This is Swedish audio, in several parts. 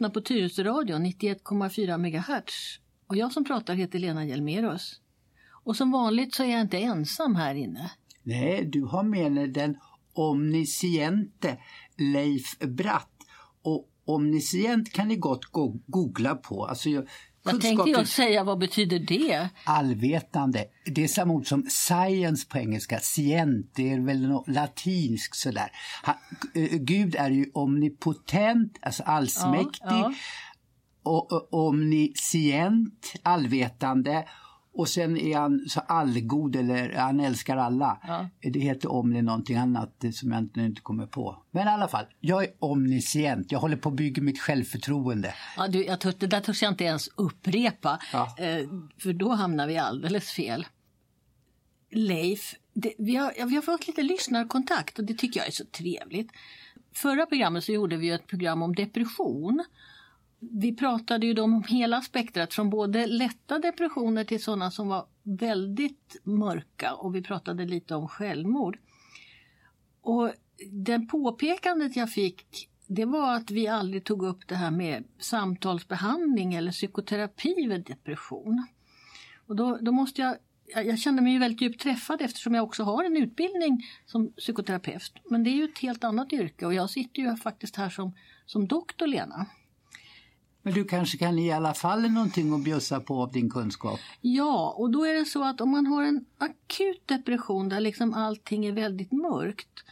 Du lyssnar på Tyresöradion 91,4 MHz och jag som pratar heter Lena Hjelmerus. Och som vanligt så är jag inte ensam här inne. Nej, du har med dig den omnisciente Leif Bratt. Och omniscient kan ni gott go googla på. Alltså, jag, jag tänkte just säga, vad betyder det? Allvetande. Det är samma ord som science på engelska. Scient, det är väl något latinskt sådär. Han, uh, Gud är ju omnipotent, alltså allsmäktig. Ja, ja. Och, och omniscient, allvetande. Och sen är han så allgod, eller han älskar alla. Ja. Det heter Omni någonting annat som jag inte, inte kommer på. Men i alla fall, jag är omniscient. Jag håller på att bygga mitt självförtroende. Ja, du, jag törs, det där törs jag inte ens upprepa, ja. eh, för då hamnar vi alldeles fel. Leif, det, vi, har, vi har fått lite lyssnarkontakt och det tycker jag är så trevligt. Förra programmet så gjorde vi ett program om depression vi pratade ju om hela spektrat från både lätta depressioner till sådana som var väldigt mörka och vi pratade lite om självmord. Och det påpekandet jag fick det var att vi aldrig tog upp det här med samtalsbehandling eller psykoterapi vid depression. Och då, då måste jag jag kände mig ju väldigt djupt träffad eftersom jag också har en utbildning som psykoterapeut. Men det är ju ett helt annat yrke och jag sitter ju faktiskt här som, som doktor Lena. Men du kanske kan i alla fall någonting att bjussa på av din kunskap? Ja, och då är det så att om man har en akut depression där liksom allting är väldigt mörkt,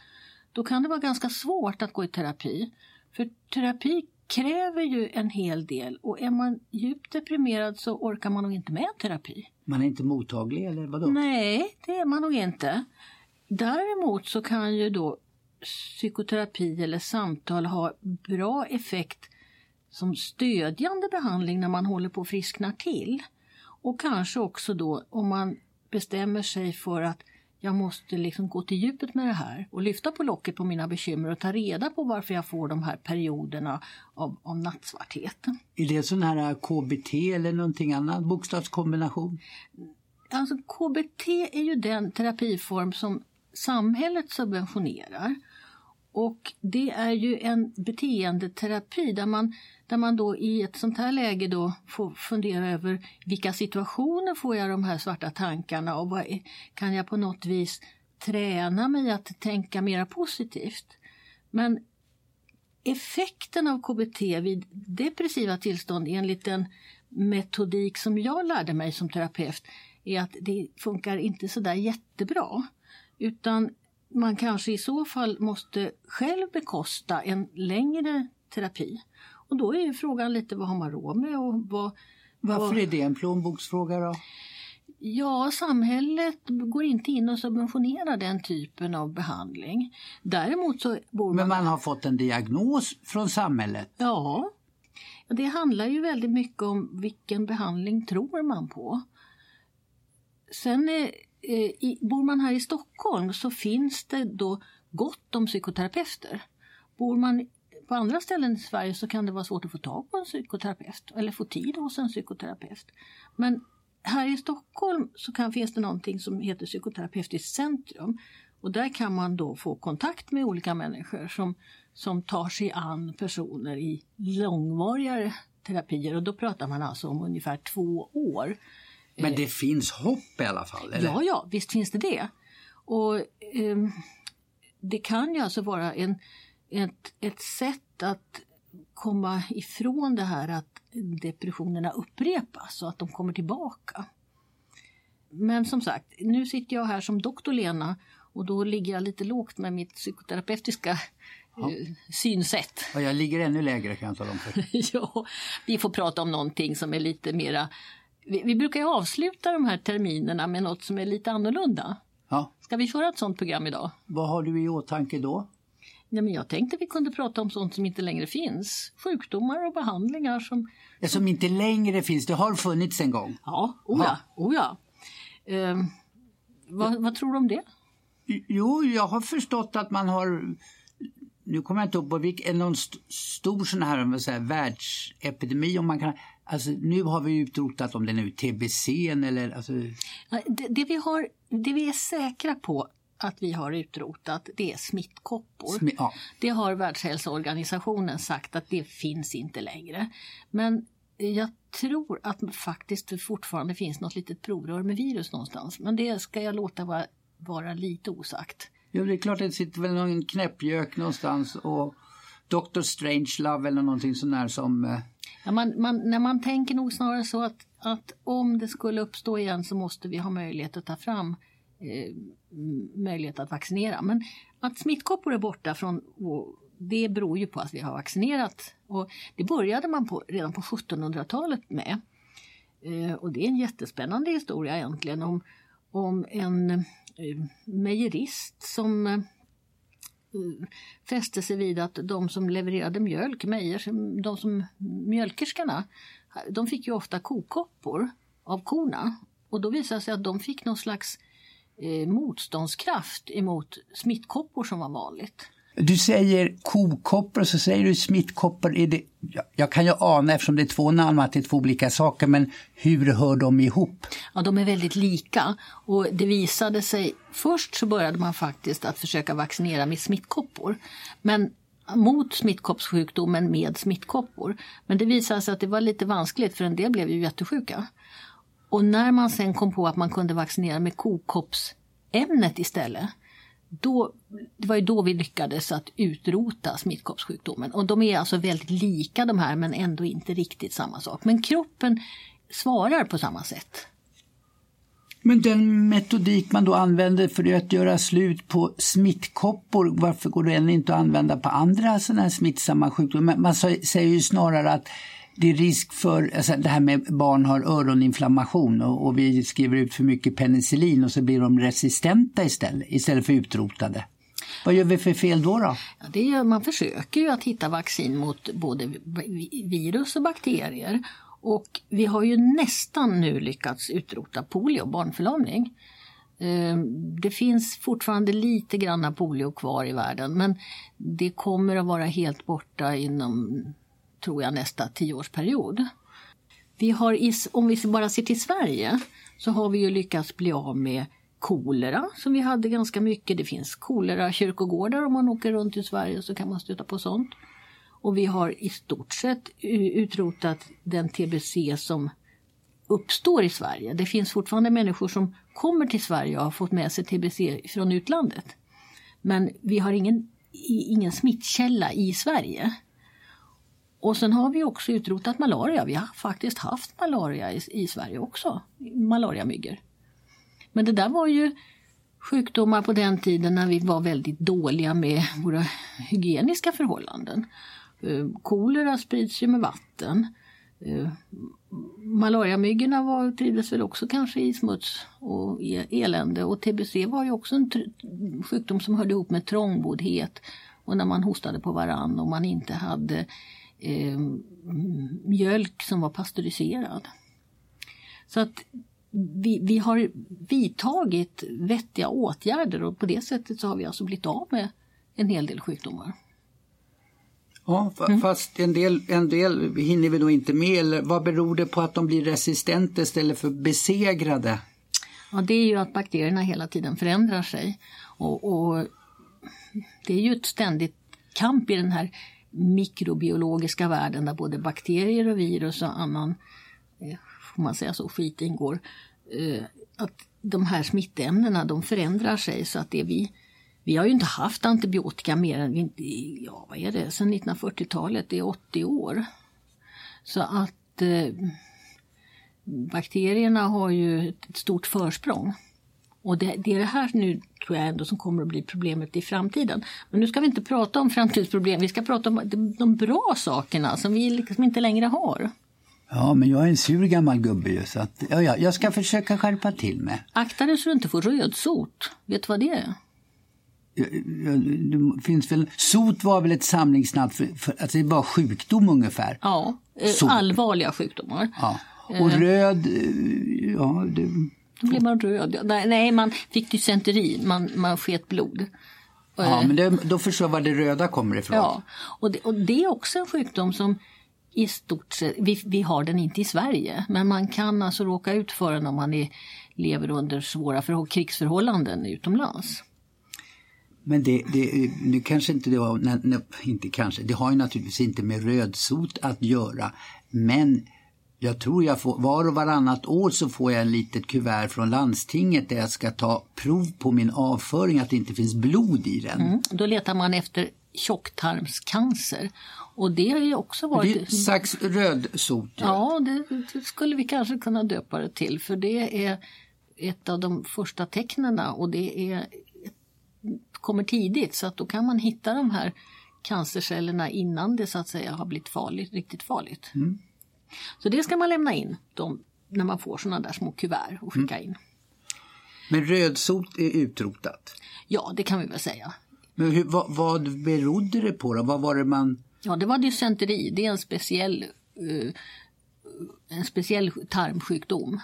då kan det vara ganska svårt att gå i terapi. För terapi kräver ju en hel del och är man djupt deprimerad så orkar man nog inte med terapi. Man är inte mottaglig eller vadå? Nej, det är man nog inte. Däremot så kan ju då psykoterapi eller samtal ha bra effekt som stödjande behandling när man håller på att friskna till. Och kanske också då om man bestämmer sig för att jag måste liksom gå till djupet med det här och lyfta på locket på mina bekymmer och ta reda på varför jag får de här perioderna av, av nattsvarthet. Är det sån här KBT eller någonting annat, bokstavskombination? Alltså KBT är ju den terapiform som samhället subventionerar. Och det är ju en beteendeterapi där man där man då i ett sånt här läge då får fundera över vilka situationer får jag de här svarta tankarna och vad är, kan jag på något vis träna mig att tänka mer positivt. Men effekten av KBT vid depressiva tillstånd enligt den metodik som jag lärde mig som terapeut är att det funkar inte sådär jättebra. Utan man kanske i så fall måste själv bekosta en längre terapi. Och då är ju frågan lite vad har man råd med och vad... Varför vad... är det en plånboksfråga då? Ja, samhället går inte in och subventionerar den typen av behandling. Däremot så bor man... Men man har fått en diagnos från samhället? Ja. Det handlar ju väldigt mycket om vilken behandling tror man på. Sen är, Eh, i, bor man här i Stockholm så finns det då gott om psykoterapeuter. Bor man på andra ställen i Sverige så kan det vara svårt att få tag på en psykoterapeut eller få tid hos en psykoterapeut. Men här i Stockholm så kan, finns det någonting som heter Psykoterapeutiskt centrum. Och där kan man då få kontakt med olika människor som, som tar sig an personer i långvarigare terapier. Och då pratar man alltså om ungefär två år. Men det eh, finns hopp i alla fall? Eller? Ja, ja, visst finns det det. Och eh, Det kan ju alltså vara en ett, ett sätt att komma ifrån det här att depressionerna upprepas och att de kommer tillbaka. Men som sagt, nu sitter jag här som doktor Lena och då ligger jag lite lågt med mitt psykoterapeutiska ja. Eh, synsätt. Och jag ligger ännu lägre kan jag tala om för Ja, vi får prata om någonting som är lite mera... Vi, vi brukar ju avsluta de här terminerna med något som är lite annorlunda. Ja. Ska vi köra ett sånt program idag? Vad har du i åtanke då? Ja, men jag tänkte vi kunde prata om sånt som inte längre finns. Sjukdomar och behandlingar som... Ja, som inte längre finns, det har funnits en gång? Ja, oh ja. Oh ja. Eh, vad, vad, tror du om det? Jo, jag har förstått att man har nu kommer jag inte ihåg på vilken, någon st stor sån här, säga, världsepidemi om man kan, alltså nu har vi utrotat om det nu, TBC eller alltså... det, det, vi har, det vi är säkra på att vi har utrotat det är smittkoppor. Smi ja. Det har Världshälsoorganisationen sagt att det finns inte längre. Men jag tror att faktiskt fortfarande finns något litet provrör med virus någonstans. Men det ska jag låta vara, vara lite osagt. Ja, det är klart att det sitter väl någon knäppgök någonstans och Dr. Strangelove eller någonting sånt där som... Eh, ja, man, man, när man tänker nog snarare så att, att om det skulle uppstå igen så måste vi ha möjlighet att ta fram eh, möjlighet att vaccinera. Men att smittkoppor är borta från det beror ju på att vi har vaccinerat. Och det började man på, redan på 1700-talet med. Eh, och det är en jättespännande historia egentligen om, om en eh, mejerist som eh, fäste sig vid att de som levererade mjölk, mejer, de som mjölkerskorna, de fick ju ofta kokoppor av korna. Och då visade det sig att de fick någon slags eh, motståndskraft emot smittkoppor som var vanligt. Du säger kokoppor och så säger du smittkoppor. Är det, jag kan ju ana eftersom det är två namn att det är två olika saker men hur hör de ihop? Ja, de är väldigt lika och det visade sig, först så började man faktiskt att försöka vaccinera med smittkoppor. Men mot smittkoppssjukdomen med smittkoppor. Men det visade sig att det var lite vanskligt för en del blev ju jättesjuka. Och när man sen kom på att man kunde vaccinera med kokoppsämnet istället då, det var ju då vi lyckades att utrota smittkoppssjukdomen. Och de är alltså väldigt lika de här men ändå inte riktigt samma sak. Men kroppen svarar på samma sätt. Men den metodik man då använder för att göra slut på smittkoppor, varför går den inte att använda på andra sådana här smittsamma sjukdomar? Man säger ju snarare att det är risk för, alltså det här med barn har öroninflammation och, och, vi skriver ut för mycket penicillin och så blir de resistenta istället, istället för utrotade. Vad gör vi för fel då? då? Ja, det gör, man försöker ju att hitta vaccin mot både virus och bakterier. Och vi har ju nästan nu lyckats utrota polio, barnförlamning. Ehm, det finns fortfarande lite grann polio kvar i världen men det kommer att vara helt borta inom tror jag, nästa tioårsperiod. Vi har, om vi bara ser till Sverige, så har vi ju lyckats bli av med kolera som vi hade ganska mycket. Det finns kolera kyrkogårdar om man åker runt i Sverige så kan man stöta på sånt. Och vi har i stort sett utrotat den tbc som uppstår i Sverige. Det finns fortfarande människor som kommer till Sverige och har fått med sig tbc från utlandet. Men vi har ingen, ingen smittkälla i Sverige. Och sen har vi också utrotat malaria. Vi har faktiskt haft malaria i, i Sverige också, malariamyggor. Men det där var ju sjukdomar på den tiden när vi var väldigt dåliga med våra hygieniska förhållanden. Eh, kolera sprids ju med vatten. Eh, malariamyggorna var, trivdes väl också kanske i smuts och e-, elände och tbc var ju också en sjukdom som hörde ihop med trångboddhet och när man hostade på varann och man inte hade eh, mjölk som var pasteuriserad. Så att vi, vi har vidtagit vettiga åtgärder och på det sättet så har vi alltså blivit av med en hel del sjukdomar. Ja, mm. fast en del, en del hinner vi då inte med. Eller vad beror det på att de blir resistenta istället för besegrade? Ja, det är ju att bakterierna hela tiden förändrar sig. Och, och det är ju ett ständigt kamp i den här mikrobiologiska världen där både bakterier och virus och annan, eh, får man säga så, skit ingår. Eh, att de här smittämnena de förändrar sig så att det vi vi har ju inte haft antibiotika mer än ja, vad är det, sedan 1940-talet, det är 80 år. Så att eh, bakterierna har ju ett stort försprång. Och det, det, är det här nu tror jag ändå som kommer att bli problemet i framtiden. Men nu ska vi inte prata om framtidsproblem, vi ska prata om de, de bra sakerna som vi liksom inte längre har. Ja, men jag är en sur gammal gubbe ju, så att, ja, ja, jag ska försöka skärpa till mig. Akta dig så du inte får rödsot. Vet du vad det är? Det finns väl, sot var väl ett samlingsnamn för, för att det är bara sjukdom ungefär? Ja, eh, sot. allvarliga sjukdomar. Ja. Och eh. röd, ja, det, då blev man röd. Nej, man fick dysenteri, man, man sket blod. Ja, men det, då förstår jag var det röda kommer ifrån. Ja, och det, och det är också en sjukdom som i stort sett, vi, vi har den inte i Sverige, men man kan alltså råka ut för den om man är, lever under svåra för, krigsförhållanden utomlands. Men det, det, nu kanske inte det har, nej, nej, inte kanske, det har ju naturligtvis inte med rödsot att göra. Men jag tror jag får, var och varannat år så får jag en litet kuvert från landstinget där jag ska ta prov på min avföring, att det inte finns blod i den. Mm, då letar man efter tjocktarmscancer. Och det har ju också varit... Det är slags rödsot. Ja, det, det, skulle vi kanske kunna döpa det till för det är ett av de första tecknen och det är, kommer tidigt så att då kan man hitta de här cancercellerna innan det så att säga har blivit farligt, riktigt farligt. Mm. Så det ska man lämna in de, när man får sådana där små kuvert och skicka mm. in. Men rödsot är utrotat? Ja, det kan vi väl säga. Men hur, vad, vad berodde det på då? Vad var det man... Ja, det var dysenteri. Det är en speciell, uh, en speciell tarmsjukdom.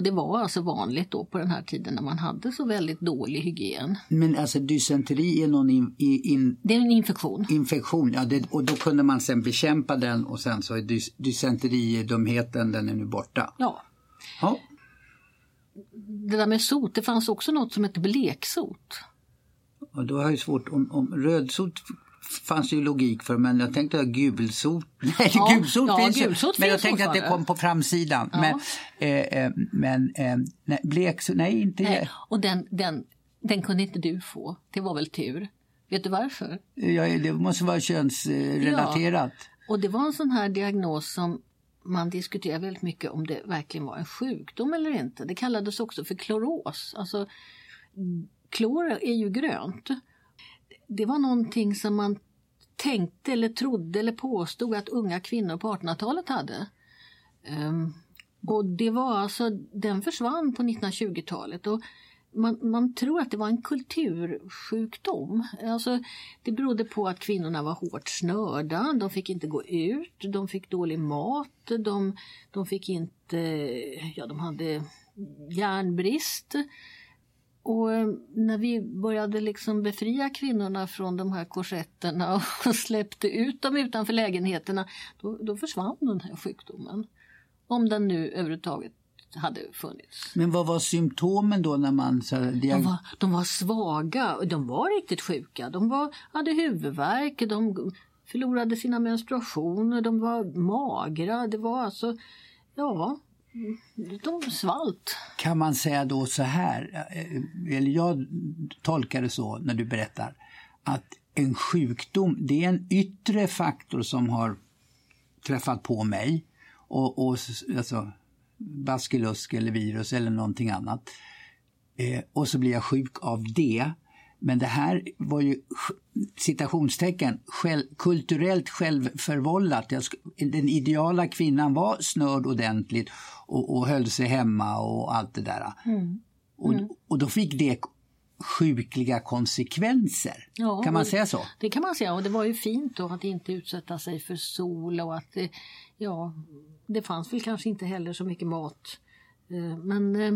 Och det var alltså vanligt då på den här tiden när man hade så väldigt dålig hygien. Men alltså dysenteri är någon in, in, Det är en infektion. Infektion, ja. Det, och då kunde man sen bekämpa den och sen så är dys, dysenteridumheten, den är nu borta. Ja. ja. Det där med sot, det fanns också något som hette bleksot. Och då har jag svårt, om, om rödsot fanns ju logik för men jag tänkte gulsot, nej ja, gulsot ja, finns gulsot ju, men jag tänkte att det kom på framsidan. Ja. Men, eh, eh, men eh, nej, bleksot, nej inte nej. Och den, den, den kunde inte du få, det var väl tur. Vet du varför? Ja, det måste vara könsrelaterat. Ja, och det var en sån här diagnos som man diskuterar väldigt mycket om det verkligen var en sjukdom eller inte. Det kallades också för kloros. Alltså, klor är ju grönt. Det var någonting som man tänkte eller trodde eller påstod att unga kvinnor på 1800-talet hade. Um, och det var alltså, den försvann på 1920-talet. Och man, man, tror att det var en kultursjukdom. Alltså, det berodde på att kvinnorna var hårt snörda, de fick inte gå ut, de fick dålig mat, de, de fick inte, ja de hade järnbrist. Och eh, när vi började liksom befria kvinnorna från de här korsetterna och släppte ut dem utanför lägenheterna, då, då försvann den här sjukdomen. Om den nu överhuvudtaget hade funnits. Men vad var symptomen då när man... Så, de, var, de var svaga, de var riktigt sjuka. De var, hade huvudvärk, de förlorade sina menstruationer, de var magra. Det var alltså, ja, de svalt. Kan man säga då så här, eh, eller jag tolkar det så när du berättar, att en sjukdom det är en yttre faktor som har träffat på mig och, och alltså, baskelusk eller virus eller någonting annat. Eh, och så blir jag sjuk av det. Men det här var ju citationstecken själv, kulturellt självförvållat. Den ideala kvinnan var snörd ordentligt och, och höll sig hemma och allt det där. Mm. Mm. Och, och då fick det sjukliga konsekvenser. Ja, kan man säga så? Det kan man säga och det var ju fint då att inte utsätta sig för sol och att det, ja, det fanns väl kanske inte heller så mycket mat. Eh, men eh,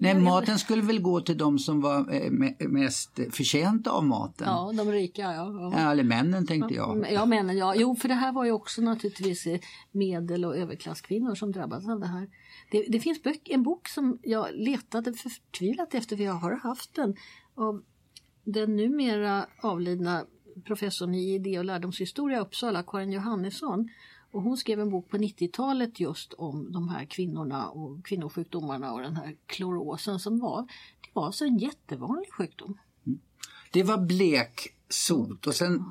Nej, maten skulle väl gå till de som var eh, mest förtjänta av maten. Ja, de rika. Ja, ja. eller männen tänkte jag. Ja, männen. Ja. Jo, för det här var ju också naturligtvis medel och överklasskvinnor som drabbades av det här. Det, det finns böck, en bok som jag letade förtvivlat efter, för jag har haft den, av den numera avlidna professorn i idé och lärdomshistoria i Uppsala, Karin Johannesson. Och hon skrev en bok på 90-talet just om de här kvinnorna och kvinnosjukdomarna och den här klorosen som var. Det var alltså en jättevanlig sjukdom. Det var bleksot och sen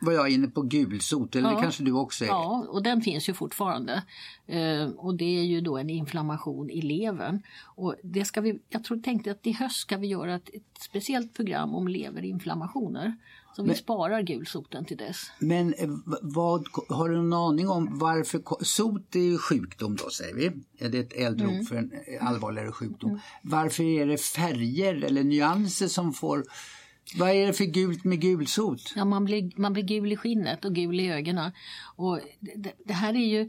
var jag inne på gulsot, eller ja, kanske du också är? Ja, och den finns ju fortfarande. Eh, och det är ju då en inflammation i levern. Och det ska vi, jag tror, tänkte att i höst ska vi göra ett, ett speciellt program om leverinflammationer. Så vi sparar gulsoten till dess. Men eh, vad, har du någon aning om varför sot är ju sjukdom då säger vi. Det är ett äldre mm. ord för en eh, allvarligare sjukdom. Mm. Varför är det färger eller nyanser som får vad är det för gult med gulsot? Ja, man blir, man blir gul i skinnet och gul i ögonen. Och det, det här är ju,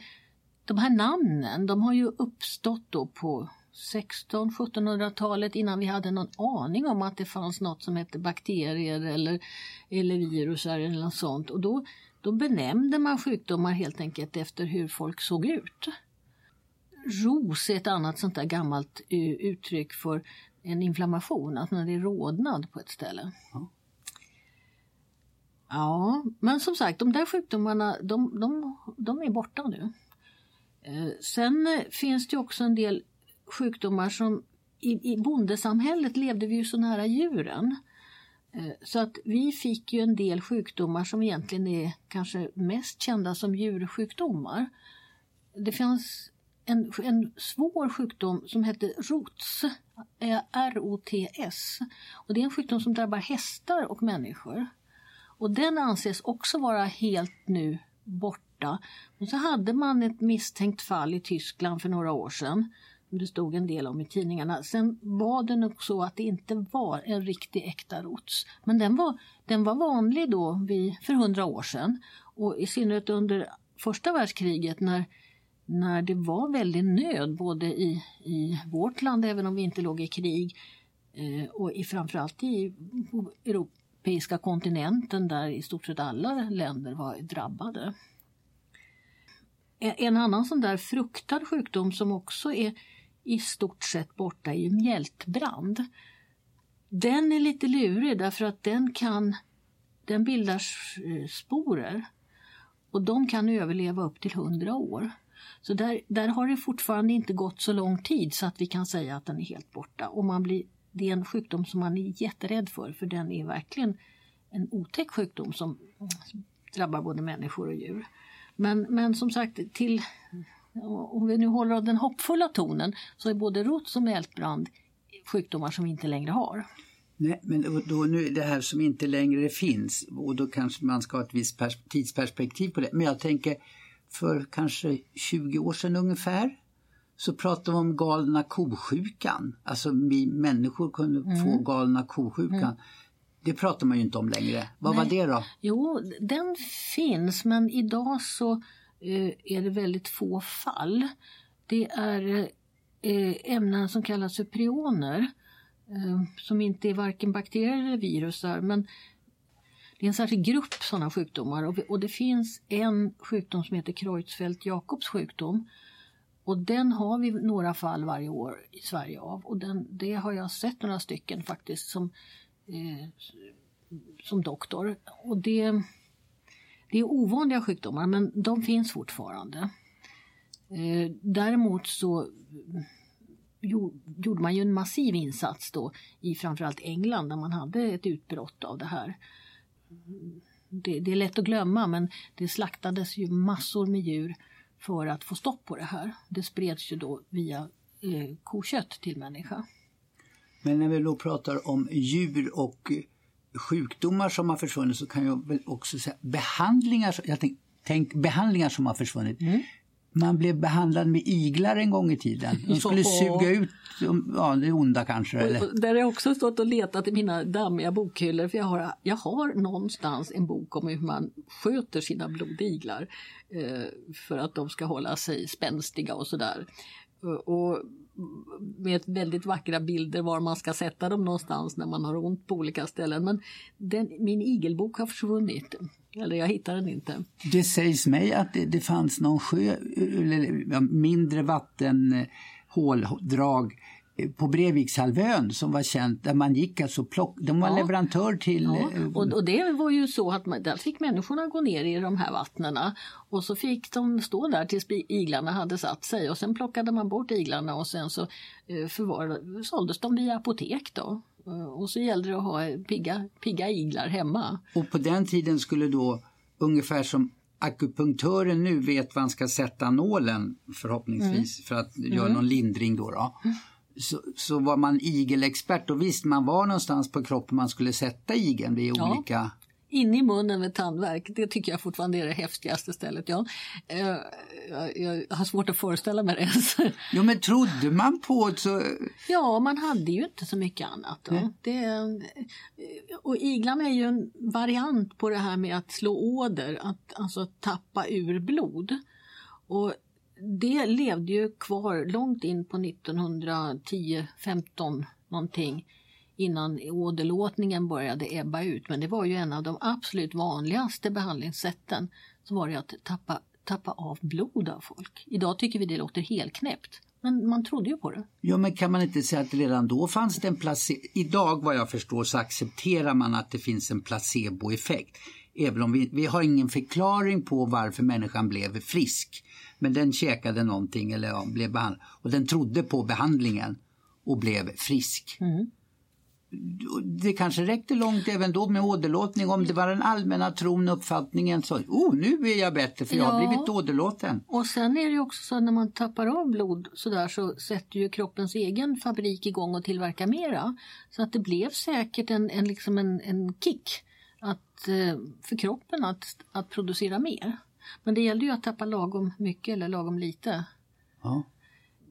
de här namnen de har ju uppstått då på 1600-1700-talet innan vi hade någon aning om att det fanns något som hette bakterier eller, eller virusar eller något sånt. Och då, då benämnde man sjukdomar helt enkelt efter hur folk såg ut. Ros är ett annat sånt där gammalt uttryck för en inflammation, att när det är rodnad på ett ställe. Ja. Ja, men som sagt, de där sjukdomarna de, de, de är borta nu. Eh, sen finns det också en del sjukdomar som i, i bondesamhället levde vi ju så nära djuren. Eh, så att vi fick ju en del sjukdomar som egentligen är kanske mest kända som djursjukdomar. Det fanns en, en svår sjukdom som hette ROTS, eh, R-O-T-S. Och det är en sjukdom som drabbar hästar och människor. Och den anses också vara helt nu borta. Och så hade man ett misstänkt fall i Tyskland för några år sedan. Det stod en del om i tidningarna. Sen var det nog så att det inte var en riktig äkta rots. Men den var, den var vanlig då vid, för hundra år sedan. Och i synnerhet under första världskriget när, när det var väldigt nöd både i, i vårt land, även om vi inte låg i krig, eh, och i, framförallt i europeiska kontinenten där i stort sett alla länder var drabbade. En annan sån där fruktad sjukdom som också är i stort sett borta är ju mjältbrand. Den är lite lurig därför att den kan den bildar eh, sporer och de kan överleva upp till 100 år. Så där, där har det fortfarande inte gått så lång tid så att vi kan säga att den är helt borta. Och man blir, det är en sjukdom som man är jätterädd för för den är verkligen en otäck sjukdom som drabbar både människor och djur. Men, men som sagt, till, om vi nu håller av den hoppfulla tonen så är både rots och mältbrand sjukdomar som vi inte längre har. Nej, men då nu det här som inte längre finns och då kanske man ska ha ett visst tidsperspektiv på det. Men jag tänker för kanske 20 år sedan ungefär så pratade vi om galna kosjukan. Alltså vi människor kunde mm. få galna kosjukan. Mm. Det pratar man ju inte om längre. Vad Nej. var det då? Jo, den finns men idag så Eh, är det väldigt få fall. Det är eh, ämnen som kallas för prioner eh, som inte är varken bakterier eller virusar men det är en särskild grupp sådana sjukdomar och, och det finns en sjukdom som heter Creutzfeldt-Jakobs sjukdom. Och den har vi några fall varje år i Sverige av och den, det har jag sett några stycken faktiskt som eh, som doktor. Och det, det är ovanliga sjukdomar men de finns fortfarande. Eh, däremot så eh, gjorde man ju en massiv insats då i framförallt England där man hade ett utbrott av det här. Det, det, är lätt att glömma men det slaktades ju massor med djur för att få stopp på det här. Det spreds ju då via eh, kokött till människa. Men när vi då pratar om djur och sjukdomar som har försvunnit så kan jag väl också säga behandlingar, jag tänk, tänk behandlingar som har försvunnit. Mm. Man blev behandlad med iglar en gång i tiden. De skulle suga ut ja, det onda kanske. Eller? Där har jag också stått och letat i mina dammiga bokhyllor för jag har, jag har någonstans en bok om hur man sköter sina blodiglar eh, för att de ska hålla sig spänstiga och sådär. Och med väldigt vackra bilder var man ska sätta dem någonstans när man har ont på olika ställen. Men den, min igelbok har försvunnit. Eller jag hittar den inte. Det sägs mig att det, det fanns någon sjö, eller mindre vattenhåldrag på Brevikshalvön som var känt där man gick alltså plock, de var ja. leverantör till... Ja. Eh, och, och, det var ju så att man, där fick människorna gå ner i de här vattnena och så fick de stå där tills iglarna hade satt sig och sen plockade man bort iglarna och sen så eh, förvar, såldes de via apotek då. Eh, och så gällde det att ha pigga, pigga iglar hemma. Och på den tiden skulle då ungefär som akupunktören nu vet var han ska sätta nålen förhoppningsvis mm. för att göra mm. någon lindring då. då. Så, så var man igelexpert och visste man var någonstans på kroppen man skulle sätta igeln vid ja. olika in i munnen med tandvärk, det tycker jag fortfarande är det häftigaste stället. Ja. Uh, jag, jag, har svårt att föreställa mig det. jo men trodde man på det så... Ja, man hade ju inte så mycket annat. Då. Det, och iglan är ju en variant på det här med att slå åder, att alltså tappa ur blod. Och det levde ju kvar långt in på 1910-15 någonting innan åderlåtningen började ebba ut. Men det var ju en av de absolut vanligaste behandlingssätten. Så var det att tappa, tappa av blod av folk. Idag tycker vi det låter helt knäppt. Men man trodde ju på det. Ja, men kan man inte säga att redan då fanns det en placebo... Idag vad jag förstår så accepterar man att det finns en placeboeffekt. Även om vi, vi har ingen förklaring på varför människan blev frisk. Men den käkade någonting eller ja, blev behandlad. Och den trodde på behandlingen och blev frisk. Mm. Det kanske räckte långt även då med åderlåtning om det var den allmänna tron och uppfattningen så oh nu är jag bättre för jag har blivit åderlåten. Och sen är det också så att när man tappar av blod så där så sätter ju kroppens egen fabrik igång och tillverkar mera. Så att det blev säkert en, en, liksom en, en kick att, eh, för kroppen att, att producera mer. Men det gällde ju att tappa lagom mycket eller lagom lite. Ja.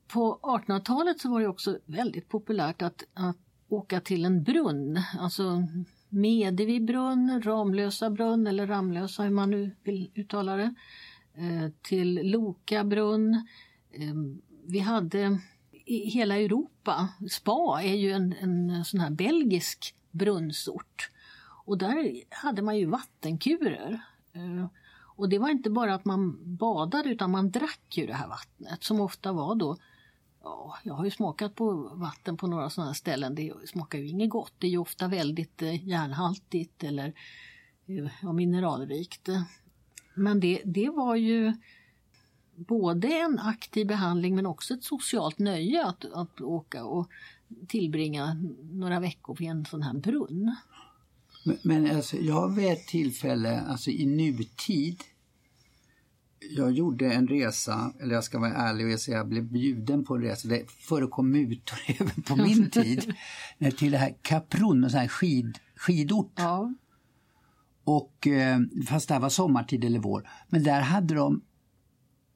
På 1800-talet så var det också väldigt populärt att, att åka till en brunn, alltså Medevi brunn, Ramlösa brunn eller Ramlösa hur man nu vill uttala det. Eh, till Loka brunn. Eh, vi hade i hela Europa, Spa är ju en, en sån här belgisk brunnsort. Och där hade man ju vattenkurer. Eh, och det var inte bara att man badade utan man drack ju det här vattnet som ofta var då Ja, jag har ju smakat på vatten på några sådana ställen. Det smakar ju inget gott. Det är ju ofta väldigt eh, järnhaltigt eller eh, ja, mineralrikt. Men det, det var ju både en aktiv behandling men också ett socialt nöje att, att åka och tillbringa några veckor vid en sån här brunn. Men, alltså, jag har vid ett tillfälle, alltså i nutid, jag gjorde en resa, eller jag ska vara ärlig och säga jag blev bjuden på en resa. Det förekom mutor även på min tid. till det här Kaprun, en sån här skid, skidort. Ja. Och, eh, fast det här var sommartid eller vår. Men där hade de,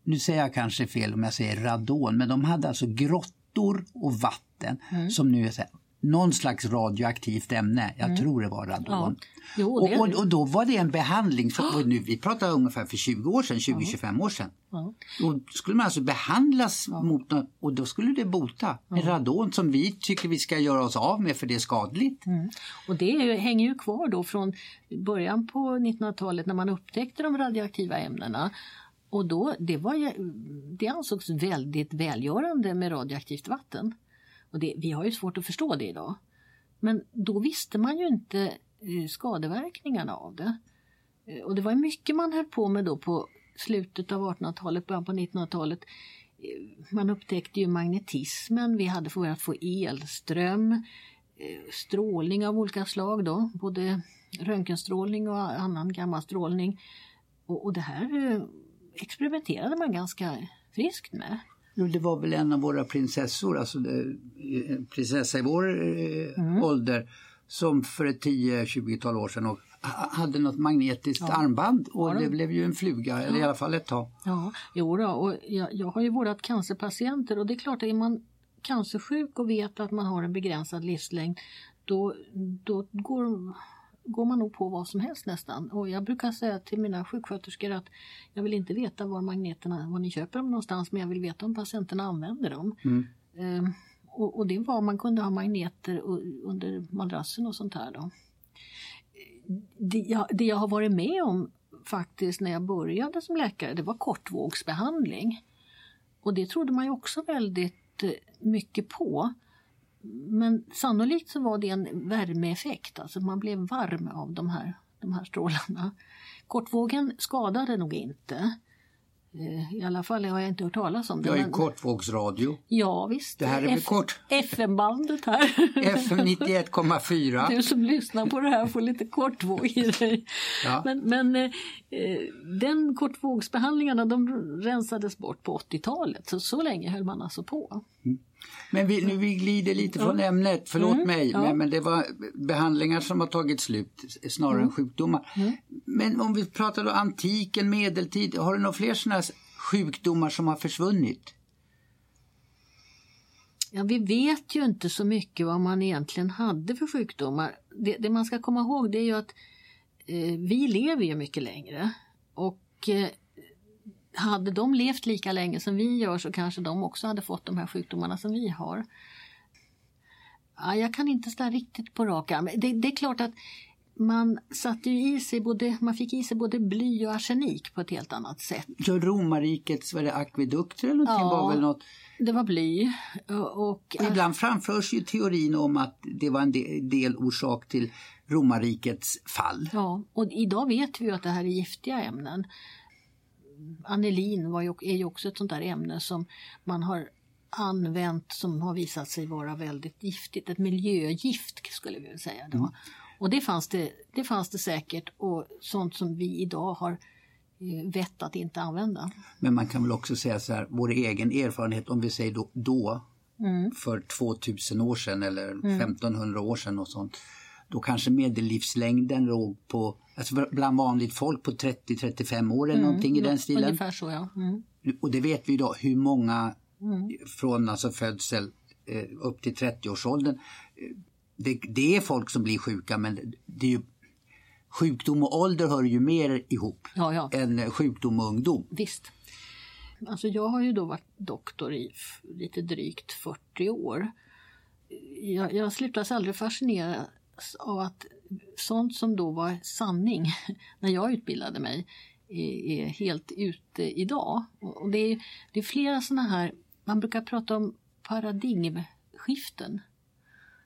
nu säger jag kanske fel om jag säger radon, men de hade alltså grottor och vatten mm. som nu är så här, någon slags radioaktivt ämne. Jag mm. tror det var radon. Ja. Jo, det och, och, och, då var det en behandling, för, nu, vi pratar ungefär för 20 år sedan, 20-25 år sedan. Ja. Då skulle man alltså behandlas ja. mot något, och då skulle det bota med radon som vi tycker vi ska göra oss av med för det är skadligt. Mm. Och det är, hänger ju kvar då från början på 1900-talet när man upptäckte de radioaktiva ämnena. Och då, det, var, det ansågs väldigt välgörande med radioaktivt vatten. Och det, vi har ju svårt att förstå det idag. Men då visste man ju inte eh, skadeverkningarna av det. Eh, och det var mycket man höll på med då på slutet av 1800-talet, början på 1900-talet. Eh, man upptäckte ju magnetismen, vi hade börjat få elström, strålning av olika slag då, både röntgenstrålning och annan gammal strålning. Och, och det här experimenterade man ganska friskt med. Jo, det var väl en av våra prinsessor, alltså en prinsessa i vår eh, mm. ålder som för ett 10-20-tal år sedan och hade något magnetiskt ja. armband och ja, det blev ju en fluga, ja. eller i alla fall ett tag. Ja, jo då, och jag, jag har ju vårdat cancerpatienter och det är klart att är man cancersjuk och vet att man har en begränsad livslängd då, då går går man nog på vad som helst nästan. Och jag brukar säga till mina sjuksköterskor att jag vill inte veta var magneterna, var ni köper dem någonstans, men jag vill veta om patienterna använder dem. Mm. Ehm, och, och, det var, man kunde ha magneter under madrassen och sånt här då. Det jag, det jag har varit med om faktiskt när jag började som läkare, det var kortvågsbehandling. Och det trodde man ju också väldigt eh, mycket på. Men sannolikt så var det en värmeeffekt, alltså man blev varm av de här, de här strålarna. Kortvågen skadade nog inte. Eh, I alla fall har jag inte hört talas om det. Jag är men... kortvågsradio. Ja visst. Det här är F kort. FM-bandet här. FM 91,4. Du som lyssnar på det här får lite kortvåg i dig. Ja. Men, men eh, den kortvågsbehandlingarna de rensades bort på 80-talet. Så, så länge höll man alltså på. Mm. Men vi, nu vi glider lite från ja. ämnet, förlåt mm, mig, men, men, det var behandlingar som har tagit slut snarare mm. än sjukdomar. Mm. Men om vi pratar då antiken, medeltid, har du några fler sådana sjukdomar som har försvunnit? Ja, vi vet ju inte så mycket vad man egentligen hade för sjukdomar. Det, det man ska komma ihåg det är ju att eh, vi lever ju mycket längre och eh, hade de levt lika länge som vi gör så kanske de också hade fått de här sjukdomarna som vi har. Ja, jag kan inte ställa riktigt på rak arm. Det, det, är klart att man satte i sig både, man fick i sig både bly och arsenik på ett helt annat sätt. Så romarrikets var det akvedukter eller någonting ja, var väl något? det var bly. Och, och ibland framförs ju teorin om att det var en del, del orsak till romarrikets fall. Ja, och idag vet vi att det här är giftiga ämnen. Anilin var ju, är ju också ett sånt där ämne som man har använt som har visat sig vara väldigt giftigt. Ett miljögift skulle vi säga då. Mm. Och det fanns det, det fanns det säkert och sånt som vi idag har eh, vett att inte använda. Men man kan väl också säga så här, vår egen erfarenhet om vi säger då, då mm. för 2000 år sedan eller mm. 1500 år sedan och sånt. Då kanske medellivslängden låg på, alltså bland vanligt folk på 30-35 år eller mm. någonting i den stilen. Ungefär så ja. Mm. Och det vet vi idag hur många mm. från alltså födsel eh, upp till 30-årsåldern. Det, det, är folk som blir sjuka men det är ju, sjukdom och ålder hör ju mer ihop ja, ja. än sjukdom och ungdom. Visst. Alltså jag har ju då varit doktor i lite drygt 40 år. Jag, jag slutas aldrig fascineras av att sånt som då var sanning när jag utbildade mig är, helt ute idag. Och det, är, det är flera sådana här, man brukar prata om paradigmskiften.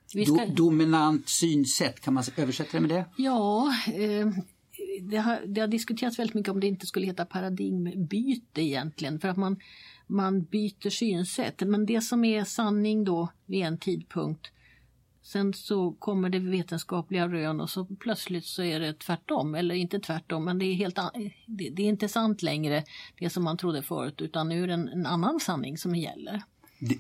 Ska... dominant synsätt, kan man översätta det med det? Ja, eh, det, har, det har diskuterats väldigt mycket om det inte skulle heta paradigmbyte egentligen. För att man, man byter synsätt. Men det som är sanning då vid en tidpunkt Sen så kommer det vetenskapliga rön och så plötsligt så är det tvärtom. Eller inte tvärtom, men det är, helt, det, det är inte sant längre det som man trodde förut utan nu är det en, en annan sanning som gäller.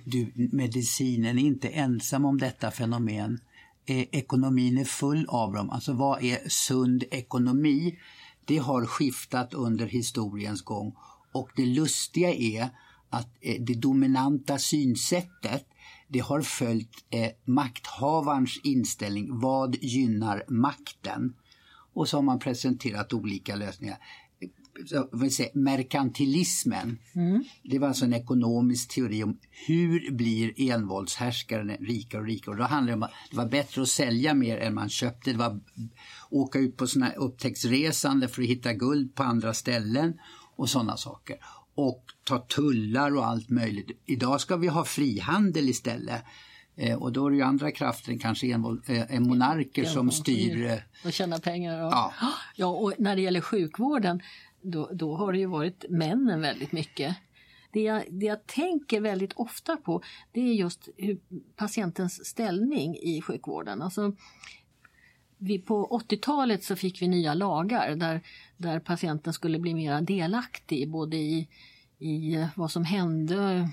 Du, medicinen är inte ensam om detta fenomen. Eh, ekonomin är full av dem. Alltså vad är sund ekonomi? Det har skiftat under historiens gång och det lustiga är att eh, det dominanta synsättet det har följt eh, makthavarens inställning. Vad gynnar makten? Och så har man presenterat olika lösningar. Så, säga, merkantilismen, mm. det var alltså en ekonomisk teori om hur blir envåldshärskaren rikare och rikare. Och då handlade det om att det var bättre att sälja mer än man köpte. Det var åka ut på såna upptäcktsresande för att hitta guld på andra ställen och sådana saker och ta tullar och allt möjligt. Idag ska vi ha frihandel istället. Eh, och då är det ju andra krafter än kanske en, eh, monarker ja, som styr. Eh, och tjänar pengar. Och, ja. ja, och när det gäller sjukvården då, då har det ju varit männen väldigt mycket. Det jag, det jag tänker väldigt ofta på det är just hur patientens ställning i sjukvården. Alltså, vi på 80-talet så fick vi nya lagar där, där patienten skulle bli mer delaktig både i, i vad som hände,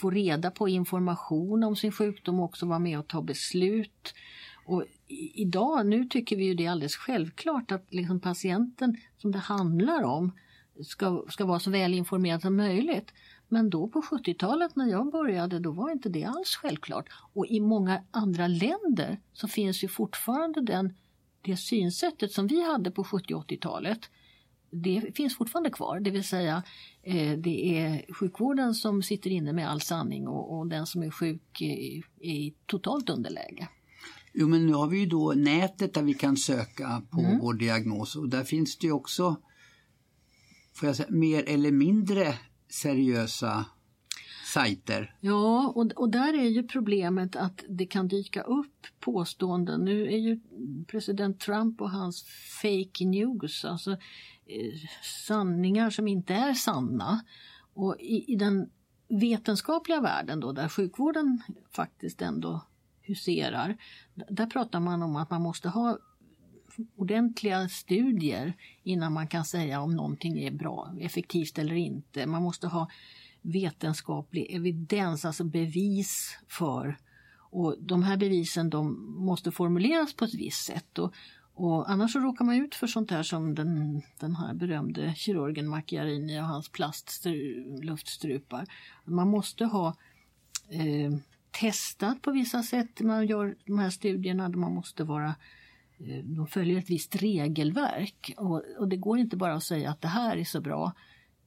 få reda på information om sin sjukdom och också vara med och ta beslut. Och idag, nu tycker vi ju det är alldeles självklart att liksom patienten som det handlar om ska, ska vara så väl informerad som möjligt. Men då på 70-talet när jag började då var inte det alls självklart. Och i många andra länder så finns ju fortfarande den, det synsättet som vi hade på 70 80-talet. Det finns fortfarande kvar, det vill säga eh, det är sjukvården som sitter inne med all sanning och, och den som är sjuk är, är i totalt underläge. Jo men nu har vi ju då nätet där vi kan söka på mm. vår diagnos och där finns det ju också får jag säga, mer eller mindre seriösa sajter. Ja, och, och där är ju problemet att det kan dyka upp påståenden. Nu är ju president Trump och hans fake news, alltså eh, sanningar som inte är sanna. Och i, i, den vetenskapliga världen då, där sjukvården faktiskt ändå huserar, där pratar man om att man måste ha ordentliga studier innan man kan säga om någonting är bra, effektivt eller inte. Man måste ha vetenskaplig evidens, alltså bevis för. Och de här bevisen de måste formuleras på ett visst sätt. Och, och annars så råkar man ut för sånt här som den, den här berömde kirurgen Macchiarini och hans plastluftstrupar. Man måste ha eh, testat på vissa sätt när man gör de här studierna. Man måste vara Eh, de följer ett visst regelverk och, och, det går inte bara att säga att det här är så bra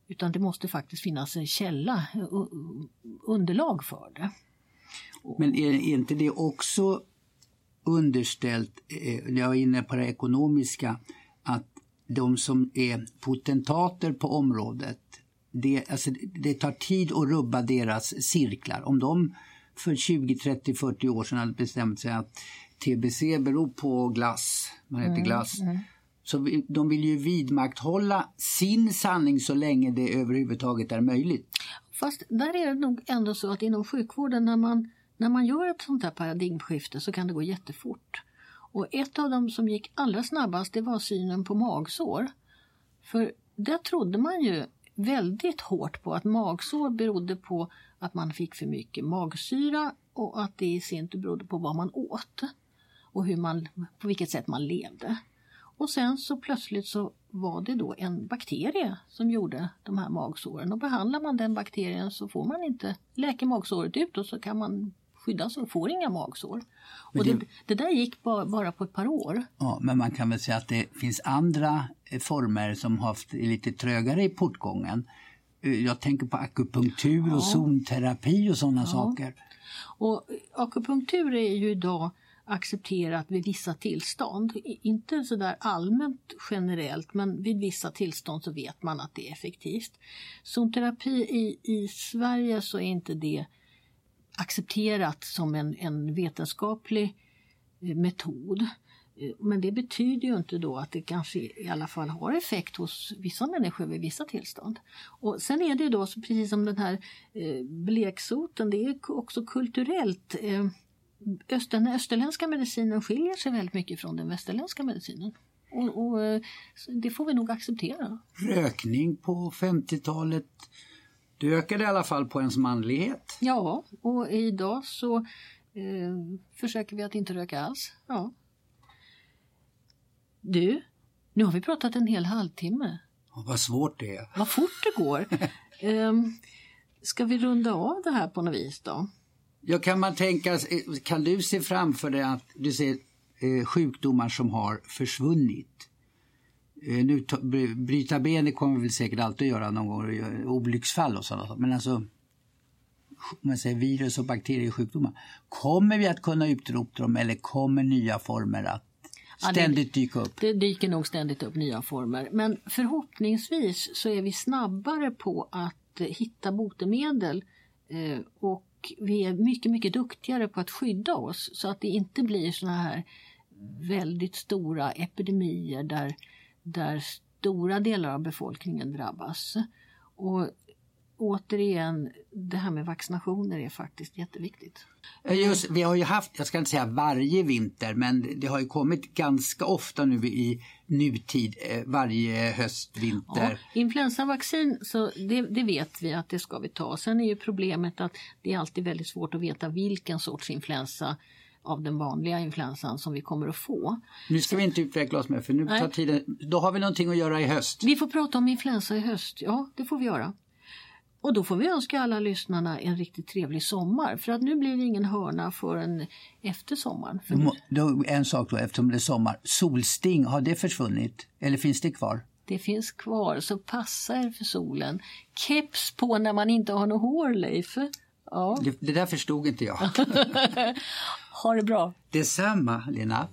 utan det måste faktiskt finnas en källa, underlag för det. Men är, är inte det också underställt, eh, jag var inne på det ekonomiska, att de som är potentater på området, det, alltså, det tar tid att rubba deras cirklar. Om de för 20, 30, 40 år sedan hade bestämt sig att TBC beror på glass, man äter mm, glass. Mm. Så de vill ju vidmakthålla sin sanning så länge det överhuvudtaget är möjligt. Fast där är det nog ändå så att inom sjukvården när man, när man gör ett sånt här paradigmskifte så kan det gå jättefort. Och ett av dem som gick allra snabbast det var synen på magsår. För där trodde man ju väldigt hårt på att magsår berodde på att man fick för mycket magsyra och att det i sin tur berodde på vad man åt och hur man, på vilket sätt man levde. Och sen så plötsligt så var det då en bakterie som gjorde de här magsåren och behandlar man den bakterien så får man inte, läker magsåret ut och så kan man skyddas och får inga magsår. Och det, det, där gick bara, bara på ett par år. Ja, men man kan väl säga att det finns andra eh, former som har haft lite trögare i portgången. Eh, jag tänker på akupunktur och ja. zonterapi och sådana ja. saker. Och akupunktur är ju idag accepterat vid vissa tillstånd. Inte sådär allmänt generellt men vid vissa tillstånd så vet man att det är effektivt. Zonterapi i, i Sverige så är inte det accepterat som en, en vetenskaplig eh, metod. Eh, men det betyder ju inte då att det kanske i alla fall har effekt hos vissa människor vid vissa tillstånd. Och sen är det ju då precis som den här eh, bleksoten, det är också kulturellt. Den österländska medicinen skiljer sig väldigt mycket från den västerländska medicinen. Och, och det får vi nog acceptera. Rökning på 50-talet det ökade i alla fall på ens manlighet. Ja, och idag så eh, försöker vi att inte röka alls. Ja. Du, nu har vi pratat en hel halvtimme. Ja, vad svårt det är. Vad fort det går. um, ska vi runda av det här på något vis då? Ja, kan man tänka, kan du se framför dig att du ser eh, sjukdomar som har försvunnit? Eh, nu, bryta benet kommer vi väl säkert alltid att göra någon gång, olycksfall och sådant. Men alltså man säger virus och bakteriesjukdomar. Kommer vi att kunna utrota dem eller kommer nya former att ständigt dyka upp? Det dyker nog ständigt upp nya former. Men förhoppningsvis så är vi snabbare på att hitta botemedel eh, och vi är mycket, mycket duktigare på att skydda oss så att det inte blir såna här väldigt stora epidemier där där stora delar av befolkningen drabbas. Och återigen, det här med vaccinationer är faktiskt jätteviktigt. Just, vi har ju haft, jag ska inte säga varje vinter, men det har ju kommit ganska ofta nu i nutid, eh, varje höst, vinter. Ja, influensavaccin, så det, det, vet vi att det ska vi ta. Sen är ju problemet att det är alltid väldigt svårt att veta vilken sorts influensa av den vanliga influensan som vi kommer att få. Nu ska vi inte utveckla oss mer för nu tar tiden, då har vi någonting att göra i höst. Vi får prata om influensa i höst, ja det får vi göra. Och då får vi önska alla lyssnarna en riktigt trevlig sommar för att nu blir det ingen hörna förrän efter sommaren. För då, en sak då, eftersom det är sommar. Solsting, har det försvunnit eller finns det kvar? Det finns kvar, så passa er för solen. Keps på när man inte har något hår, Leif. Ja. Det, det där förstod inte jag. ha det bra. Detsamma, Lena.